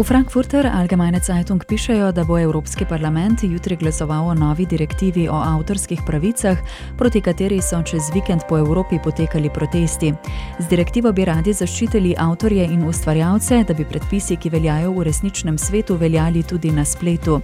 V Frankfurter Allgemeine Zeitung pišejo, da bo Evropski parlament jutri glasoval o novi direktivi o avtorskih pravicah, proti kateri so čez vikend po Evropi potekali protesti. Z direktivo bi radi zaščitili avtorje in ustvarjalce, da bi predpisi, ki veljajo v resničnem svetu, veljali tudi na spletu.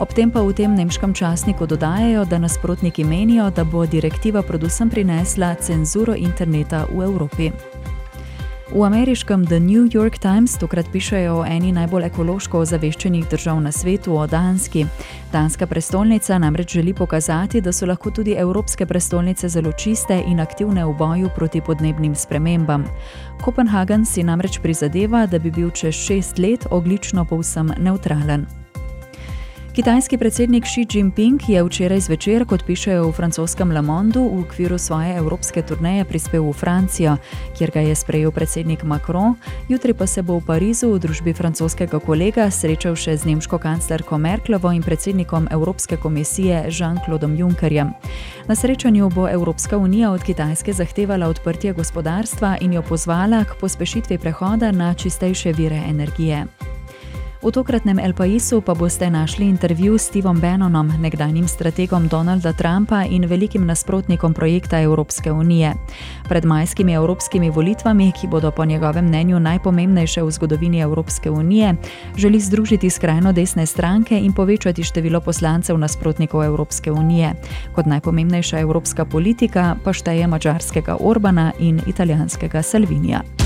Ob tem pa v tem nemškem časniku dodajajo, da nasprotniki menijo, da bo direktiva predvsem prinesla cenzuro interneta v Evropi. V ameriškem The New York Times tokrat pišejo o eni najbolj ekološko ozaveščenih držav na svetu, o Danski. Danska prestolnica namreč želi pokazati, da so lahko tudi evropske prestolnice zelo čiste in aktivne v boju proti podnebnim spremembam. Kopenhagen si namreč prizadeva, da bi bil čez šest let oglično povsem neutralen. Kitajski predsednik Xi Jinping je včeraj zvečer, kot pišejo v francoskem Le Monde, v okviru svoje evropske turneje prispel v Francijo, kjer ga je sprejel predsednik Macron, jutri pa se bo v Parizu v družbi francoskega kolega srečal še z nemško kanclerko Merklovo in predsednikom Evropske komisije Jean-Claudom Junckerjem. Na srečanju bo Evropska unija od Kitajske zahtevala odprtje gospodarstva in jo pozvala k pospešitvi prehoda na čistejše vire energije. V tokratnem El Paisu pa boste našli intervju s Stevom Bannonom, nekdanjim strategom Donalda Trumpa in velikim nasprotnikom projekta Evropske unije. Pred majskimi evropskimi volitvami, ki bodo po njegovem mnenju najpomembnejše v zgodovini Evropske unije, želi združiti skrajno desne stranke in povečati število poslancev nasprotnikov Evropske unije. Kot najpomembnejša evropska politika pa šteje mačarskega Orbana in italijanskega Salvinija.